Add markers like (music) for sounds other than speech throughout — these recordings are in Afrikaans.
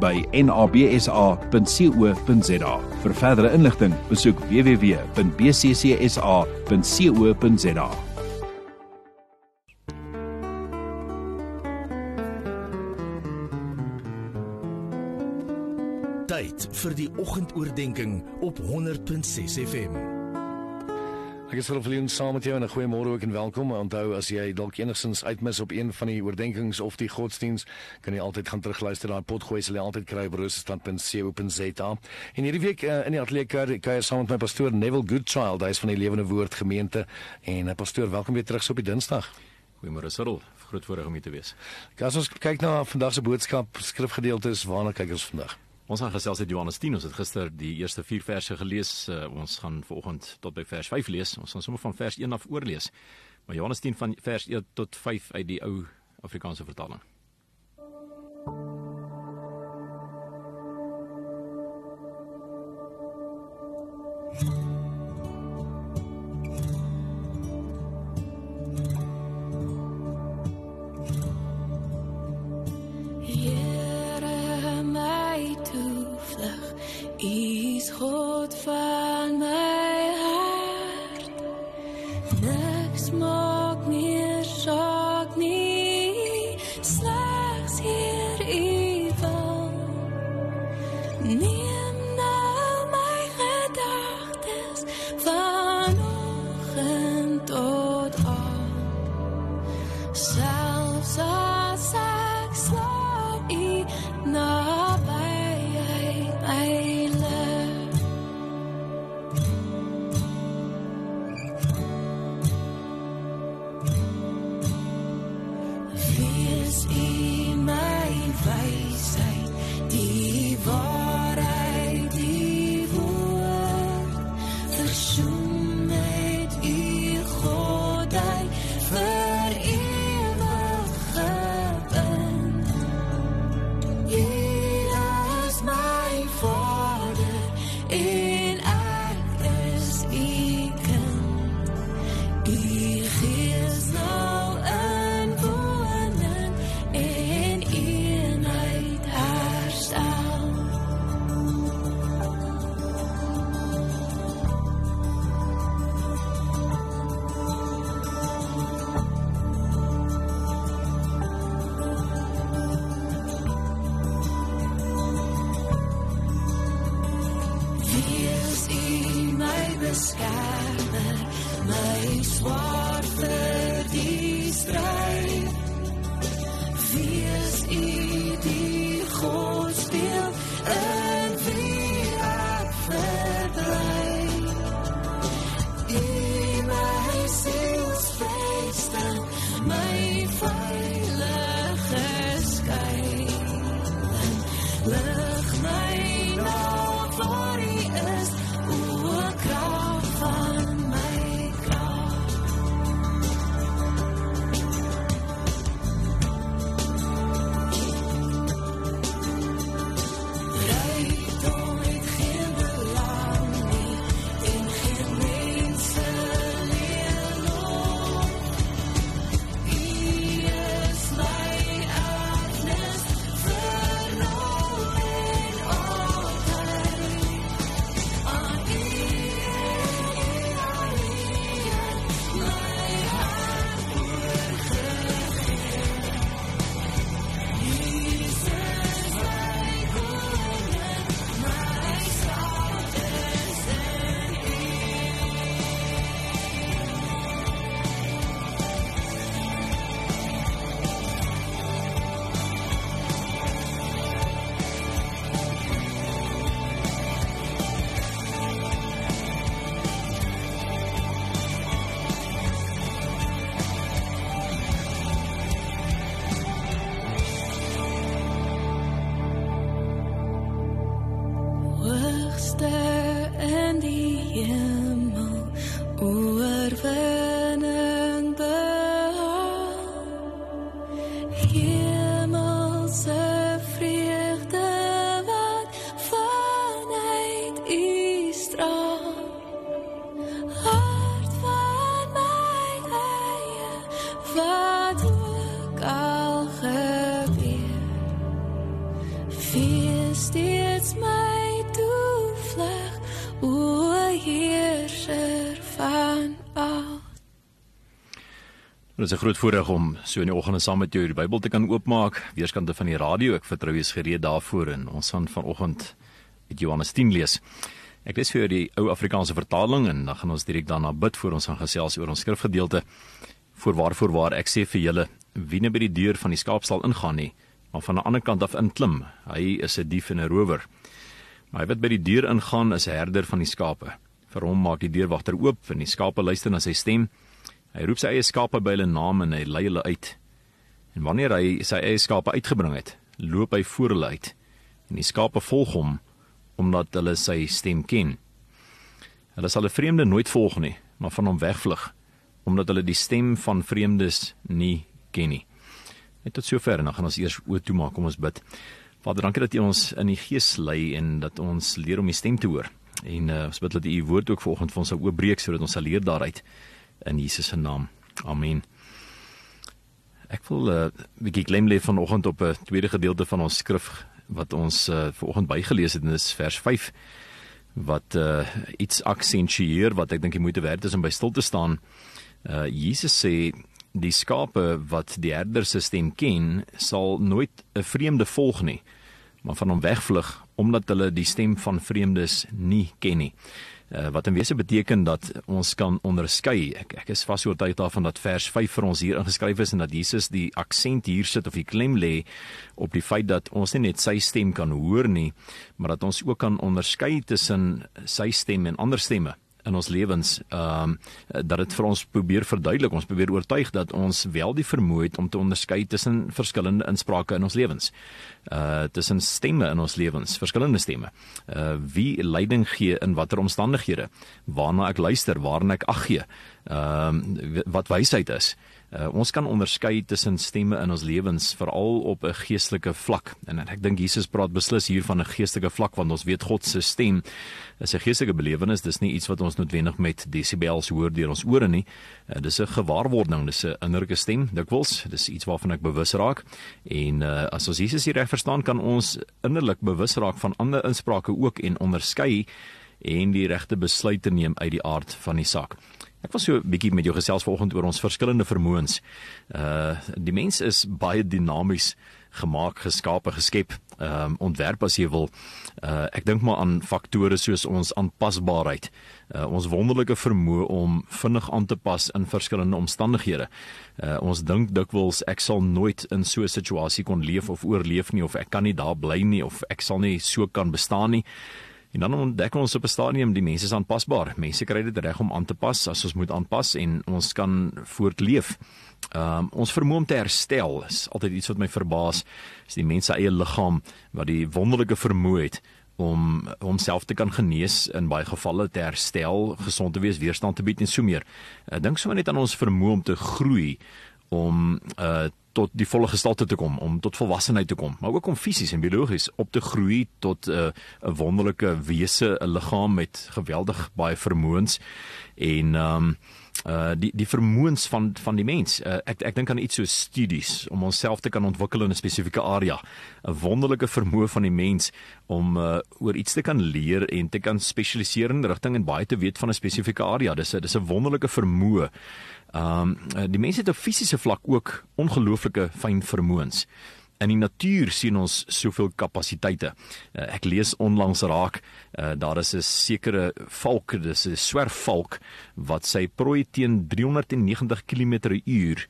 by nabsa.co.za. Vir verdere inligting, besoek www.bccsa.co.za. Tyd vir die oggendoordenkings op 100.6 FM. Ek is vervloeien saam met jou en 'n goeiemôre ook en welkom. Onthou as jy dalk enigsins uitmis op een van die oordeenkings of die godsdiens, kan jy altyd gaan terugluister na potgooi sal jy altyd kry op rosestand.co.za. En hierdie week uh, in die ateljee kuier kuier saam met my pastoor Neville Goodchild, hy is van die Lewende Woord gemeente en uh, pastoor, welkom weer terug so op die Dinsdag. Goeiemôre Cyril, groot voorreg om hier te wees. As ons kyk na vandag se boodskap, skrifgedeeltes, waarna kyk ons vandag? Ons gaan gesels uit Johannes 10. Ons het gister die eerste 4 verse gelees. Uh, ons gaan vanoggend tot by vers 5 lees. Ons gaan sommer van vers 1 af oorlees. Maar Johannes 10 van vers 1 tot 5 uit die ou Afrikaanse vertaling. Dit is 'n groot voorreg om so in die oggend saam met jou die Bybel te kan oopmaak, weerskante van die radio. Ek vertrou jy is gereed daarvoor en ons gaan vanoggend uit Johannes 10 lees. Ek lees vir jou die ou Afrikaanse vertaling en dan gaan ons direk daarna bid voor ons gaan gesels oor ons skrifgedeelte. Voor waarvoor waar ek sê vir julle, wie net by die deur van die skaapstal ingaan nie, maar van 'n ander kant af inklim, hy is 'n dief en 'n rower. Maar hy wat by die deur ingaan is 'n herder van die skape. Vir hom maak die deurwagter oop en die skape luister na sy stem. Hy roep sy eie skape by hulle naam en hy lei hulle uit. En wanneer hy sy eie skape uitgebring het, loop hy voor hulle uit. En die skape volg hom omdat hulle sy stem ken. Hulle sal 'n vreemde nooit volg nie, maar van hom wegvlug omdat hulle die stem van vreemdes nie ken nie. Net tot sover en dan gaan ons eers oop toe maak om ons bid. Vader, dankie dat U ons in die gees lei en dat ons leer om U stem te hoor. En uh, ons bid dat U U woord ook vanoggend vir ons sal oopbreek sodat ons sal leer daaruit in Jesus se naam. Amen. Ek wil 'n uh, eh, bietjie klem lê vanoggend op 'n uh, tweede gedeelte van ons skrif wat ons uh, vanoggend bygelees het en dis vers 5 wat uh, iets aksentueer wat ek dink jy moet werd is om by stil te staan. Uh, Jesus sê die skape wat die herder se stem ken, sal nooit 'n vreemde volg nie, maar van hom wegvlug omdat hulle die stem van vreemdes nie ken nie uh, wat in wese beteken dat ons kan onderskei. Ek ek is vas oortuig daarvan dat vers 5 vir ons hier ingeskryf is en dat Jesus die aksent hier sit of die klem lê op die feit dat ons nie net sy stem kan hoor nie, maar dat ons ook kan onderskei tussen sy stem en ander stemme in ons lewens ehm um, dat dit vir ons probeer verduidelik ons probeer oortuig dat ons wel die vermoë het om te onderskei tussen verskillende insprake in ons lewens. Uh tussen stemme in ons lewens verskillende stemme. Uh wie leiding gee in watter omstandighede? Waarna ek luister waarna ek ag gee? Ehm um, wat wysheid is? Uh, ons kan onderskei tussen stemme in ons lewens veral op 'n geestelike vlak. En ek dink Jesus praat beslis hier van 'n geestelike vlak want ons weet God se stem is 'n geestelike belewenis. Dis nie iets wat ons noodwendig met desibels hoor deur ons ore nie. Uh, dis 'n gewaarwording dis 'n innerlike stem dikwels. Dis iets waarvan ek bewus raak. En uh, as ons Jesus hier reg verstaan kan ons innerlik bewus raak van ander insprake ook en onderskei en die regte besluite neem uit die aard van die saak Ek wil so 'n bietjie met jou gesels vanoggend oor ons verskillende vermoëns. Uh die mens is baie dinamies gemaak, geskape, geskep, ehm um, ontwerp as jy wil. Uh ek dink maar aan faktore soos ons aanpasbaarheid, uh ons wonderlike vermoë om vinnig aan te pas in verskillende omstandighede. Uh ons dink dikwels ek sal nooit in so 'n situasie kon leef of oorleef nie of ek kan nie daar bly nie of ek sal nie so kan bestaan nie. En dan ontdek ons op 'n stadium die mense is aanpasbaar. Mense kry dit reg om aan te pas as ons moet aanpas en ons kan voortleef. Ehm um, ons vermoë om te herstel is altyd iets wat my verbaas. Is die mense eie liggaam wat die wonderlike vermoë het om homself te kan genees in baie gevalle te herstel, gesond te wees, weerstand te bied en so meer. Ek dink sommer net aan ons vermoë om te groei om uh tot die volle gestalte te kom, om tot volwassenheid te kom, maar ook om fisies en biologies op te groei tot 'n uh, 'n wonderlike wese, 'n liggaam met geweldig baie vermoëns en ehm um, uh die die vermoëns van van die mens. Uh, ek ek dink aan iets so studies om onsself te kan ontwikkel in 'n spesifieke area. 'n Wonderlike vermoë van die mens om uh oor iets te kan leer en te kan spesialiseer in rigting en baie te weet van 'n spesifieke area. Dis 'n dis 'n wonderlike vermoë. Um die mense het op fisiese vlak ook ongelooflike fyn vermoëns. In die natuur sien ons soveel kapasiteite. Uh, ek lees onlangs raak, uh, daar is 'n sekere valk, dis 'n swerfvalk wat sy prooi teen 390 km/h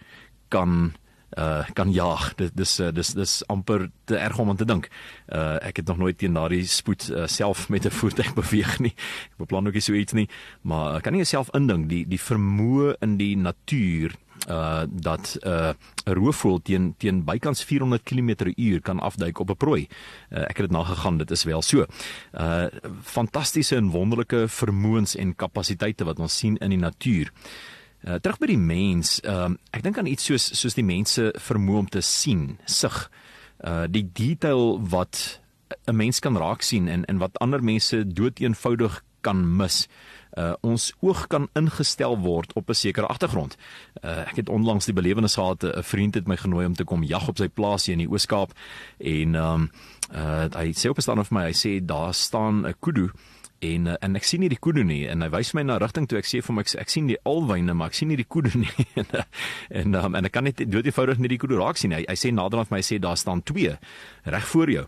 kan uh kan jaag. Dit dis uh, dis dis amper te erg om aan te dink. Uh ek het nog nooit teen daardie spoed uh, self met 'n voertuig (laughs) beweeg nie. Ek beplan ook nie so iets nie, maar uh, kan nie jouself indink die die vermoë in die natuur uh dat 'n uh, roofvoël teen teen bykans 400 km/h kan afduik op 'n prooi. Uh, ek het dit nagegaan, dit is wel so. Uh fantastiese en wonderlike vermoëns en kapasiteite wat ons sien in die natuur. Uh, terug by die mens, uh, ek dink aan iets soos soos die mense vermoë om te sien, sig. Uh die detail wat 'n mens kan raak sien en en wat ander mense doeteenvoudig kan mis. Uh, ons oog kan ingestel word op 'n sekere agtergrond. Uh, ek het onlangs die belewenis gehad 'n vriend het my genooi om te kom jag op sy plaasie in die Oos-Kaap en um, uh, hy sê op staan of my hy sê daar staan 'n kudu uh, en ek sien nie die koede nie en hy wys my na rigting toe ek sê vir hom ek, ek sien die alwyne maar ek sien nie die koede nie. (laughs) En uh, en, um, en ek kan net dood eenvoudig nie die koede raak sien hy, hy sê naderhand my sê daar staan twee reg voor jou.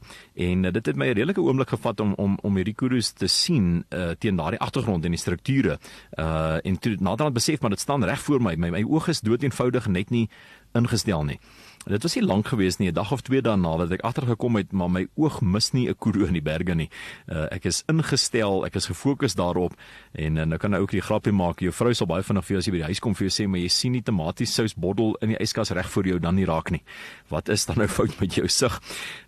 En uh, dit het my 'n redelike oomblik gevat om om om hierdie koedes te sien uh, teen daardie agtergrond en die strukture. Uh, en toe naderhand besef maar dit staan reg voor my. My, my oog is dood eenvoudig net nie ingestel nie Dit was nie lank gewees nie, 'n dag of twee daarna dat ek agtergekom het, maar my oog mis nie 'n koeroe in die berge nie. Uh, ek is ingestel, ek is gefokus daarop en uh, nou kan ek ook die grappie maak. Jou vrou sal baie vinnig vir jou as jy by die huis kom vir jou sê, maar jy sien nie tomaties sous bottel in die yskas reg voor jou dan nie raak nie. Wat is dan nou (laughs) fout met jou sig?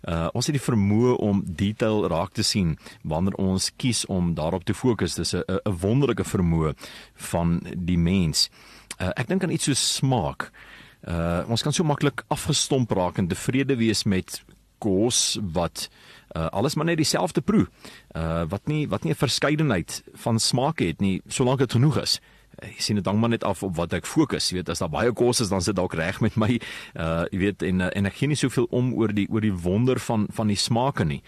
Uh, ons het die vermoë om detail raak te sien wanneer ons kies om daarop te fokus. Dis 'n wonderlike vermoë van die mens. Uh, ek dink aan iets so smaak. Uh ons kan so maklik afgestomp raak en tevrede wees met kos wat uh alles maar net dieselfde proe. Uh wat nie wat nie 'n verskeidenheid van smake het nie, solank dit genoeg is. Uh, ek sien dit hang maar net af op wat ek fokus. Jy weet, as daar baie kos is, dan sit dalk reg met my. Uh jy weet en en ek gee nie soveel om oor die oor die wonder van van die smake nie.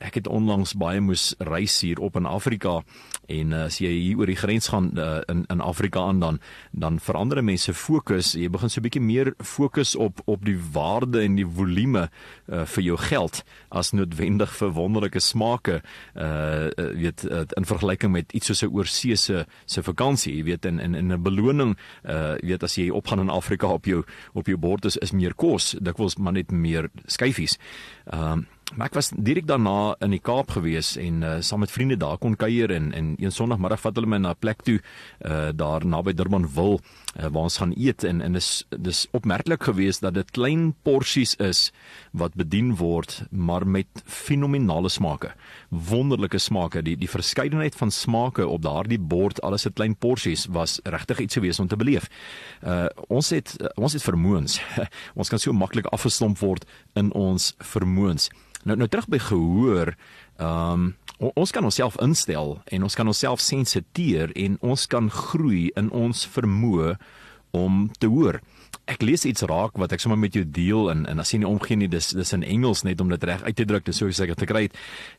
Ek het onlangs baie moes reis hier op in Afrika en uh, as jy hier oor die grens gaan uh, in in Afrika aan dan dan verander mense fokus. Jy begin so 'n bietjie meer fokus op op die waarde en die volume uh, vir jou geld as noodwendig vir wonderlike smake. Uh weet uh, in vergelyking met iets soos 'n oorseese se vakansie, jy weet in in 'n beloning uh weet as jy opgaan in Afrika op jou op jou bord is is meer kos, dikwels maar net meer skyfies. Ehm uh, Maar ek was direk daarna in die Kaap gewees en uh, saam met vriende daar kon kuier en en een Sondagmiddag vat hulle my na 'n plek toe uh, daar naby Durbanville uh, waar ons gaan eet en en is dis opmerklik geweest dat dit klein porsies is wat bedien word maar met fenominale smake. Wonderlike smake. Die die verskeidenheid van smake op daardie bord, alles in klein porsies was regtig iets geweest om te beleef. Uh ons het ons het vermoëns. (laughs) ons kan so maklik afgestomp word in ons vermoëns. Nou nou terug by gehoor, ehm um, ons kan onsself instel en ons kan onsself sensiteer en ons kan groei in ons vermoë om te hoor. Ek lees iets raak wat ek sommer met jou deel en en as jy nie omgee nie dis dis in Engels net om dit reg uit te druk dis so seker te kry.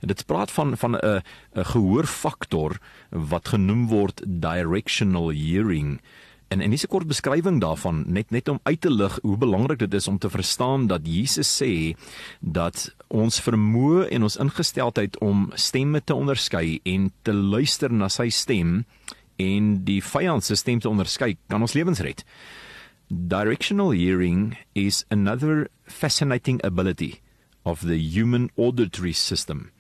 En dit praat van van 'n 'n gehoorfaktor wat genoem word directional hearing. En en dis 'n kort beskrywing daarvan net net om uit te lig hoe belangrik dit is om te verstaan dat Jesus sê dat ons vermoë en ons ingesteldheid om stemme te onderskei en te luister na sy stem en die vyand se stem te onderskei kan ons lewens red. Directional hearing is another fascinating ability of the human auditory system.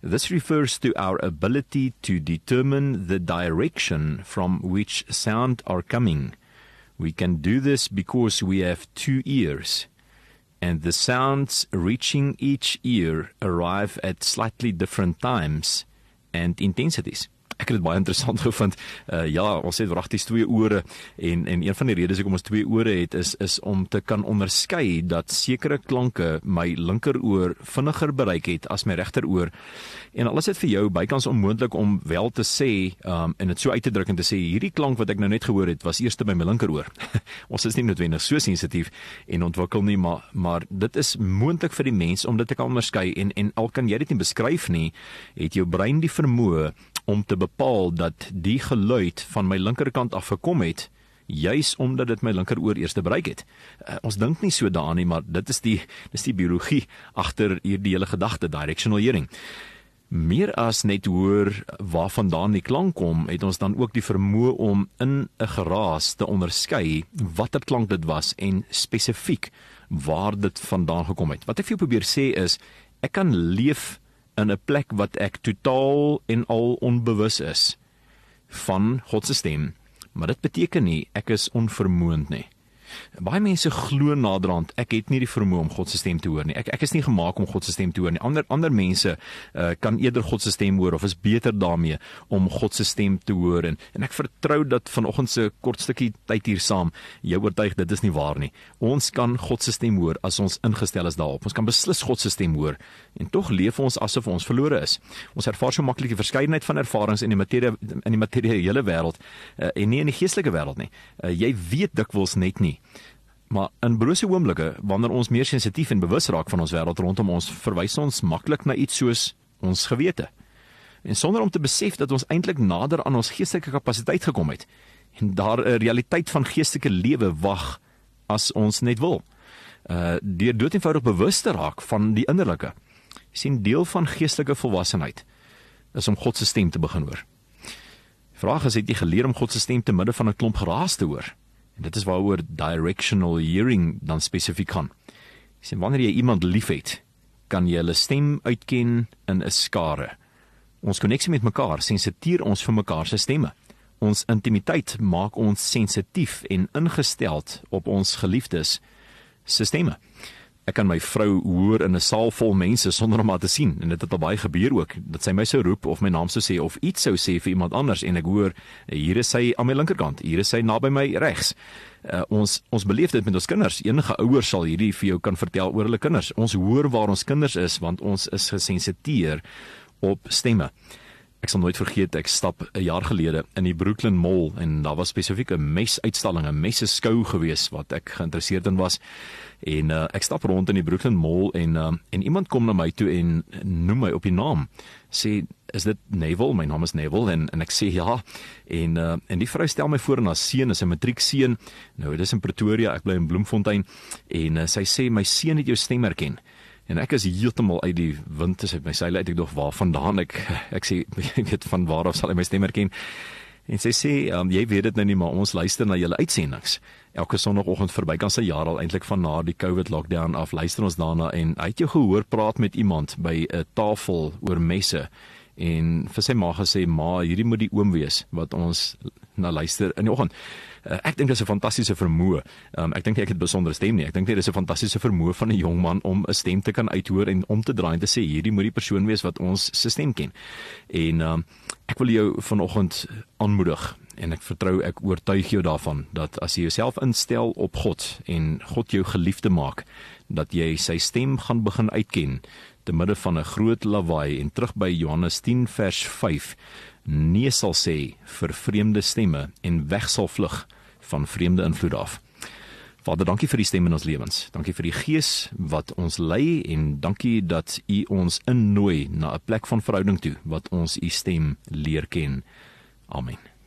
This refers to our ability to determine the direction from which sound are coming. We can do this because we have two ears, and the sounds reaching each ear arrive at slightly different times and intensities. Ek het dit baie interessant (laughs) gevind. Uh ja, ons het wragtig twee ore en en een van die redes hoekom ons twee ore het is is om te kan onderskei dat sekere klanke my linkeroor vinniger bereik het as my regteroor. En alles het vir jou bykans onmoontlik om wel te sê um en dit so uit te druk en te sê hierdie klank wat ek nou net gehoor het was eers by my linkeroor. (laughs) ons is nie noodwendig so sensitief en ontwikkel nie, maar maar dit is moontlik vir die mens om dit te kan onderskei en en al kan jy dit nie beskryf nie, het jou brein die vermoë om te bepaal dat die geluid van my linkerkant af gekom het juis omdat dit my linkeroor eers bereik het. Uh, ons dink nie so daaraan nie, maar dit is die dis die biologie agter hierdie hele gedagte directional hearing. Meer as net hoor waarvandaan die klank kom, het ons dan ook die vermoë om in 'n geraas te onderskei watter klank dit was en spesifiek waar dit vandaan gekom het. Wat ek vir jou probeer sê is, ek kan leef in 'n plek wat ek totaal en al onbewus is van God se stem. Maar dit beteken nie ek is onvermoond nie. Baie mense glo naderhand ek het nie die vermoë om God se stem te hoor nie. Ek ek is nie gemaak om God se stem te hoor nie. Ander ander mense uh, kan eerder God se stem hoor of is beter daarmee om God se stem te hoor en en ek vertrou dat vanoggend se kort stukkie tyd hier saam jou oortuig dit is nie waar nie. Ons kan God se stem hoor as ons ingestel is daarop. Ons kan beslis God se stem hoor en tog leef ons asof ons verlore is. Ons ervaar so maklik die verskeidenheid van ervarings in die materie in die materiële wêreld uh, en nie in die geestelike wêreld nie. Uh, jy weet dikwels net nie. Maar in brose oomblikke wanneer ons meer sensitief en bewus raak van ons wêreld rondom ons, verwys ons maklik na iets soos ons gewete. En sonder om te besef dat ons eintlik nader aan ons geestelike kapasiteit gekom het en daar 'n realiteit van geestelike lewe wag as ons net wil. Uh deur dood eenvoudig bewus te raak van die innerlike. sien deel van geestelike volwassenheid is om God se stem te begin hoor. Vraag is het jy geleer om God se stem te midde van 'n klomp geraas te hoor? En dit is waaroor directional hearing dan spesifiek gaan. Sien wanneer jy iemand liefhet, kan jy hulle stem uitken in 'n skare. Ons koneksie met mekaar sensitiseer ons vir mekaar se stemme. Ons intimiteit maak ons sensitief en ingesteld op ons geliefdes se stemme ek kan my vrou hoor in 'n saal vol mense sonder om haar te sien. En dit het al baie gebeur ook dat sy my sou roep of my naam sou sê of iets sou sê vir iemand anders. En ek hoor hier is sy aan my linkerkant. Hier is sy naby my regs. Uh, ons ons beleef dit met ons kinders. Enige ouer sal hierdie vir jou kan vertel oor hulle kinders. Ons hoor waar ons kinders is want ons is gesensitiseer op stemme Ek sal nooit vergeet ek stap 'n jaar gelede in die Brooklyn Mall en daar was spesifiek 'n mesuitstalling, 'n messe skou gewees wat ek geïnteresseerd in was. En uh, ek stap rond in die Brooklyn Mall en uh, en iemand kom na my toe en noem my op die naam. Sê, "Is dit Neville? My naam is Neville." En en ek sê, "Ja." En uh, en die vrou stel my voor aan haar seun, is 'n matriekseun. Nou, dit is in Pretoria, ek bly in Bloemfontein en uh, sy sê, "My seun het jou stem herken." En ek is heeltemal uit die wind as uit my seile uit ek dog waar vandaan ek ek sê (laughs) ek weet van waar af sal hy my stem herken. En sy sê um, jy weet dit nou nie maar ons luister na julle uitsendings. Elke sonoggend verby kan sy jaar al eintlik van na die COVID lockdown af luister ons daarna en hy het jou gehoor praat met iemand by 'n tafel oor messe en vir sy ma gesê ma hierdie moet die oom wees wat ons na luister in die oggend. Uh, ek dink dis 'n fantastiese vermoë. Um, ek dink ek het besondere stem nie. Ek dink dit is 'n fantastiese vermoë van 'n jong man om 'n stem te kan uithoor en om te draai en te sê hierdie moet die persoon wees wat ons se stem ken. En um, ek wil jou vanoggend aanmoedig en ek vertrou ek oortuig jou daarvan dat as jy jouself instel op God en God jou geliefde maak, dat jy sy stem gaan begin uitken te midde van 'n groot lawaai en terug by Johannes 10 vers 5 nee sal sê vir vreemde stemme en weg sal vlug van vreemde invloed af. Vader, dankie vir die stem in ons lewens. Dankie vir die gees wat ons lei en dankie dat U ons innooi na 'n plek van verhouding toe wat ons U stem leer ken. Amen.